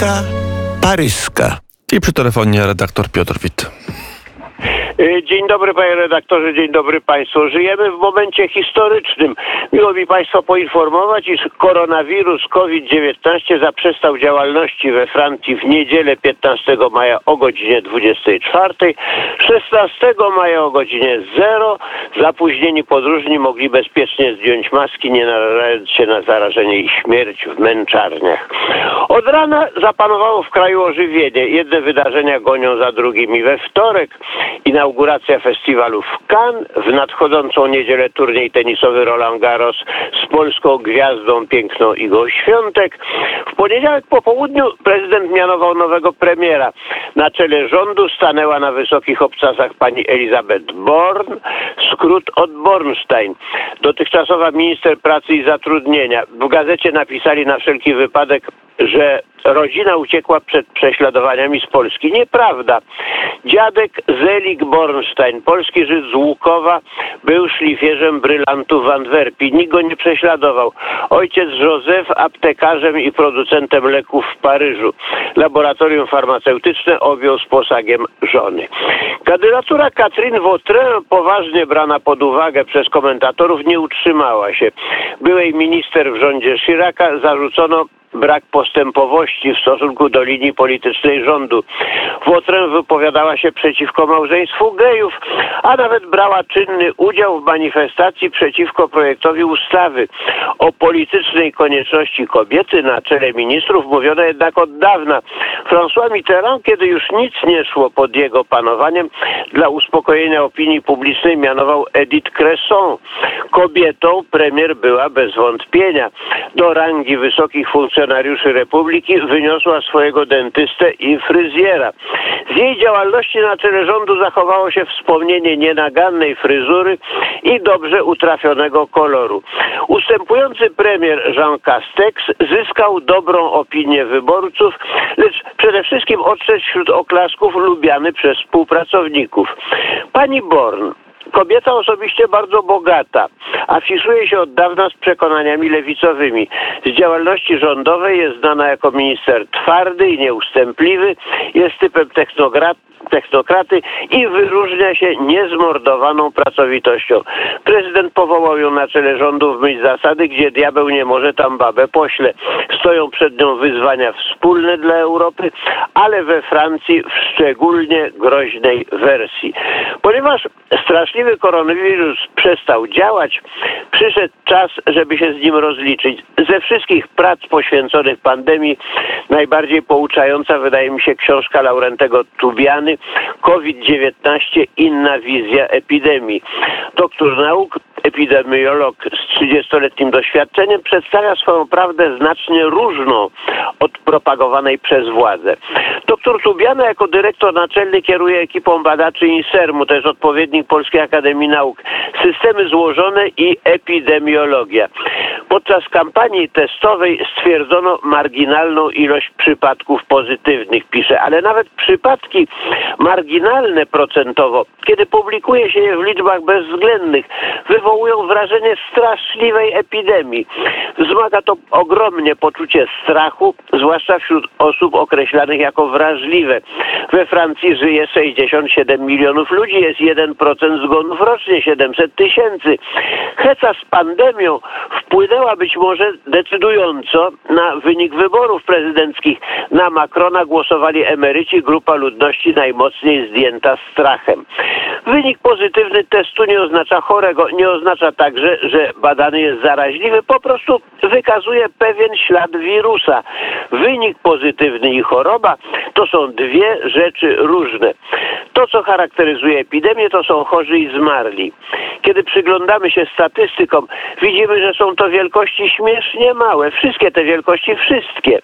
Paryska, Paryska. I przy telefonie redaktor Piotr Witt. Y, dzień dobry panie redaktorze, dzień dobry państwu. Żyjemy w momencie historycznym. Miło mi państwa poinformować, iż koronawirus COVID-19 zaprzestał działalności we Francji w niedzielę 15 maja o godzinie 24. 16 maja o godzinie 0 zapóźnieni podróżni mogli bezpiecznie zdjąć maski, nie narażając się na zarażenie i śmierć w męczarniach. Od rana zapanowało w kraju ożywienie. Jedne wydarzenia gonią za drugimi. We wtorek inauguracja festiwalu w Cannes, w nadchodzącą niedzielę turniej tenisowy Roland Garros z polską gwiazdą piękną Igą Świątek. W poniedziałek po południu prezydent mianował nowego premiera. Na czele rządu stanęła na wysokich obcasach pani Elizabeth Born, skrót od Bornstein. Dotychczasowa minister pracy i zatrudnienia. W gazecie napisali na wszelki wypadek, że rodzina uciekła przed prześladowaniami z Polski. Nieprawda. Dziadek Zelig Bornstein, polski Żyd z Łukowa, był szlifierzem brylantów w Antwerpii. Nikt go nie prześladował. Ojciec Józef aptekarzem i producentem leków w Paryżu. Laboratorium farmaceutyczne objął z posagiem żony. Kandydatura Catherine Vautrin, poważnie brana pod uwagę przez komentatorów, nie utrzymała się. Byłej minister w rządzie Chiraca zarzucono brak postępowości w stosunku do linii politycznej rządu. Włotrem wypowiadała się przeciwko małżeństwu gejów, a nawet brała czynny udział w manifestacji przeciwko projektowi ustawy o politycznej konieczności kobiety na czele ministrów mówiono jednak od dawna. François Mitterrand, kiedy już nic nie szło pod jego panowaniem, dla uspokojenia opinii publicznej mianował Edith Cresson. Kobietą premier była bez wątpienia. Do rangi wysokich funkcjonariuszy Republiki wyniosła swojego dentystę i fryzjera. Z jej działalności na czele rządu zachowało się wspomnienie nienagannej fryzury i dobrze utrafionego koloru. Ustępujący premier Jean Castex zyskał dobrą opinię wyborców, lecz przede wszystkim odszedł wśród oklasków lubiany przez współpracowników. Pani Born kobieta osobiście bardzo bogata, afiszuje się od dawna z przekonaniami lewicowymi. Z działalności rządowej jest znana jako minister twardy i nieustępliwy, jest typem technokraty i wyróżnia się niezmordowaną pracowitością. Prezydent powołał ją na czele rządu w myśl zasady, gdzie diabeł nie może, tam babę pośle. Stoją przed nią wyzwania wspólne dla Europy, ale we Francji w szczególnie groźnej wersji. Ponieważ straszliwy koronawirus przestał działać, przyszedł czas, żeby się z nim rozliczyć. Ze wszystkich prac poświęconych pandemii najbardziej pouczająca wydaje mi się książka Laurentego Tubiany COVID-19 inna wizja epidemii. Doktor nauk epidemiolog z 30-letnim doświadczeniem przedstawia swoją prawdę znacznie różną od propagowanej przez władze. Doktor Tubiana jako dyrektor naczelny kieruje ekipą badaczy INSERM-u, to jest odpowiednik Polskiej Akademii Nauk. Systemy złożone i epidemiologia. Podczas kampanii testowej stwierdzono marginalną ilość przypadków pozytywnych, pisze, ale nawet przypadki marginalne procentowo, kiedy publikuje się je w liczbach bezwzględnych, wywołują wrażenie straszliwej epidemii. Wzmaga to ogromnie poczucie strachu, zwłaszcza wśród osób określanych jako wrażliwe. We Francji żyje 67 milionów ludzi, jest 1% zgonów rocznie, 700 tysięcy. Heca z pandemią wpłynęła być może decydująco na wynik wyborów prezydenckich. Na Macrona głosowali emeryci, grupa ludności najmocniej zdjęta strachem. Wynik pozytywny testu nie oznacza chorego, nie oznacza także, że badany jest zaraźliwy, po prostu wykazuje pewien ślad wirusa. Wynik pozytywny i choroba to są dwie rzeczy różne. To, co charakteryzuje epidemię, to są chorzy i zmarli. Kiedy przyglądamy się statystykom, widzimy, że są to wielkości śmiesznie małe. Wszystkie te wielkości, wszystkie.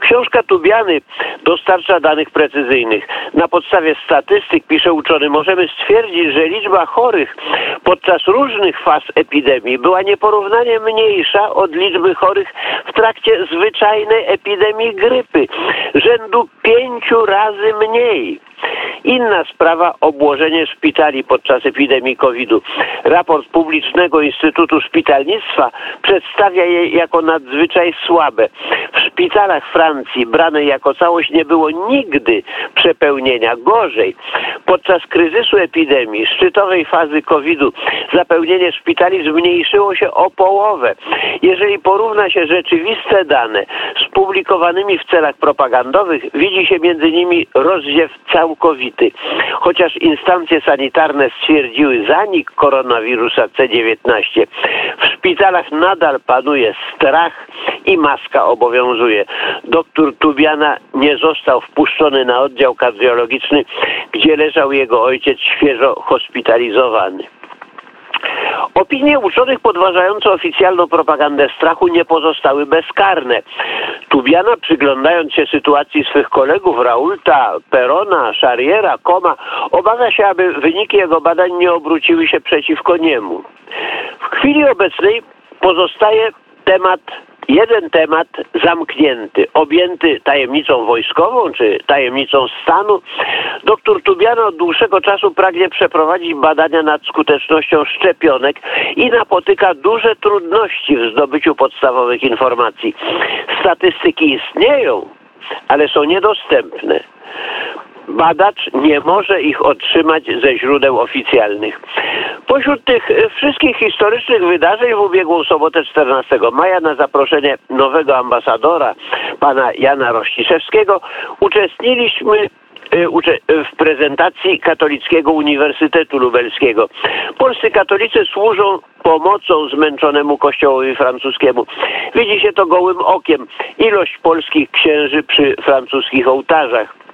Książka Tubiany dostarcza danych precyzyjnych. Na podstawie statystyk, pisze uczony, możemy stwierdzić, że liczba chorych podczas różnych faz epidemii była nieporównanie mniejsza od liczby chorych w trakcie zwyczajnej epidemii grypy. Rzędu pięciu razy mniej. Inna sprawa obłożenie szpitali podczas epidemii COVID-u. Raport Publicznego Instytutu Szpitalnictwa przedstawia je jako nadzwyczaj słabe. W szpitalach Francji branej jako całość nie było nigdy przepełnienia. Gorzej, podczas kryzysu epidemii, szczytowej fazy COVID-u, zapełnienie szpitali zmniejszyło się o połowę. Jeżeli porówna się rzeczywiste dane z publikowanymi w celach propagandowych, widzi się między nimi rozdziew całkowity. Chociaż instancje sanitarne stwierdziły zanik koronawirusa C19, w szpitalach nadal panuje strach i maska obowiązuje. Doktor Tubiana nie został wpuszczony na oddział kardiologiczny, gdzie leżał jego ojciec świeżo hospitalizowany. Opinie uczonych podważające oficjalną propagandę strachu nie pozostały bezkarne. Tubiana, przyglądając się sytuacji swych kolegów Raulta, Perona, Szariera, Koma, obawia się, aby wyniki jego badań nie obróciły się przeciwko niemu. W chwili obecnej pozostaje temat jeden temat zamknięty, objęty tajemnicą wojskową czy tajemnicą stanu. Doktor Tubiano od dłuższego czasu pragnie przeprowadzić badania nad skutecznością szczepionek i napotyka duże trudności w zdobyciu podstawowych informacji. Statystyki istnieją, ale są niedostępne badacz nie może ich otrzymać ze źródeł oficjalnych. Pośród tych wszystkich historycznych wydarzeń w ubiegłą sobotę 14 maja na zaproszenie nowego ambasadora, pana Jana Rościszewskiego, uczestniliśmy y, w prezentacji Katolickiego Uniwersytetu Lubelskiego. Polscy katolicy służą pomocą zmęczonemu kościołowi francuskiemu. Widzi się to gołym okiem. Ilość polskich księży przy francuskich ołtarzach.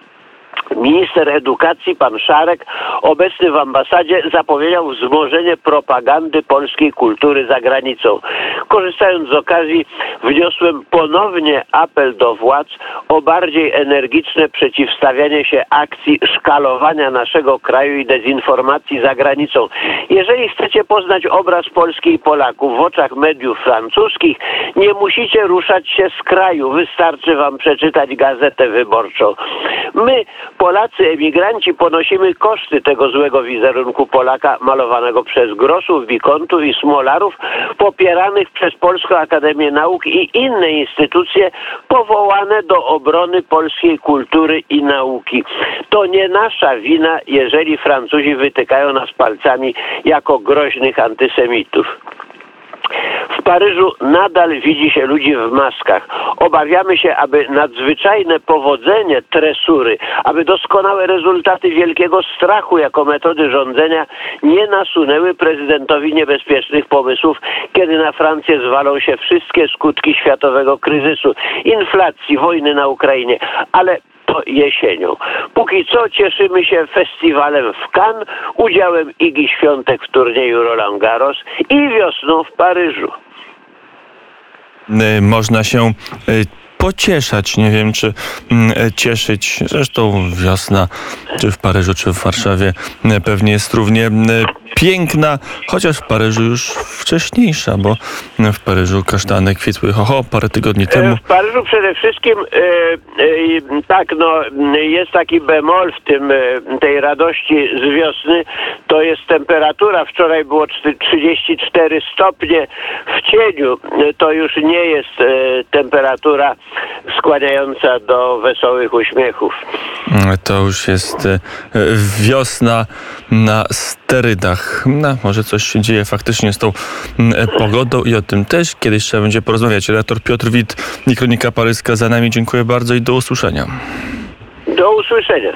Minister edukacji, pan Szarek, obecny w ambasadzie, zapowiedział wzmożenie propagandy polskiej kultury za granicą. Korzystając z okazji, wniosłem ponownie apel do władz o bardziej energiczne przeciwstawianie się akcji szkalowania naszego kraju i dezinformacji za granicą. Jeżeli chcecie poznać obraz Polski i Polaków w oczach mediów francuskich, nie musicie ruszać się z kraju. Wystarczy wam przeczytać gazetę wyborczą. My, Polacy, emigranci, ponosimy koszty tego złego wizerunku Polaka malowanego przez Grosów, Wikontów i Smolarów, popieranych przez Polską Akademię Nauk i inne instytucje powołane do obrony polskiej kultury i nauki. To nie nasza wina, jeżeli Francuzi wytykają nas palcami jako groźnych antysemitów. Paryżu nadal widzi się ludzi w maskach. Obawiamy się, aby nadzwyczajne powodzenie tresury, aby doskonałe rezultaty wielkiego strachu jako metody rządzenia nie nasunęły prezydentowi niebezpiecznych pomysłów, kiedy na Francję zwalą się wszystkie skutki światowego kryzysu, inflacji, wojny na Ukrainie. Ale jesienią. Póki co cieszymy się festiwalem w Cannes, udziałem Igi Świątek w turnieju Roland Garros i wiosną w Paryżu. Y, można się y, pocieszać. Nie wiem, czy mm, y, cieszyć. Zresztą wiosna, czy w Paryżu, czy w Warszawie, pewnie jest równie piękna, chociaż w Paryżu już wcześniejsza, bo w Paryżu kasztany kwitły ho, ho parę tygodni temu. W Paryżu przede wszystkim e, e, tak, no jest taki bemol w tym, e, tej radości z wiosny, to jest temperatura. Wczoraj było 34 stopnie w cieniu. To już nie jest e, temperatura skłaniająca do wesołych uśmiechów. To już jest e, wiosna na sterydach. No, może coś się dzieje faktycznie z tą e, pogodą i o tym też kiedyś trzeba będzie porozmawiać. Redaktor Piotr Wit i Kronika Paryska za nami. Dziękuję bardzo i do usłyszenia. Do usłyszenia.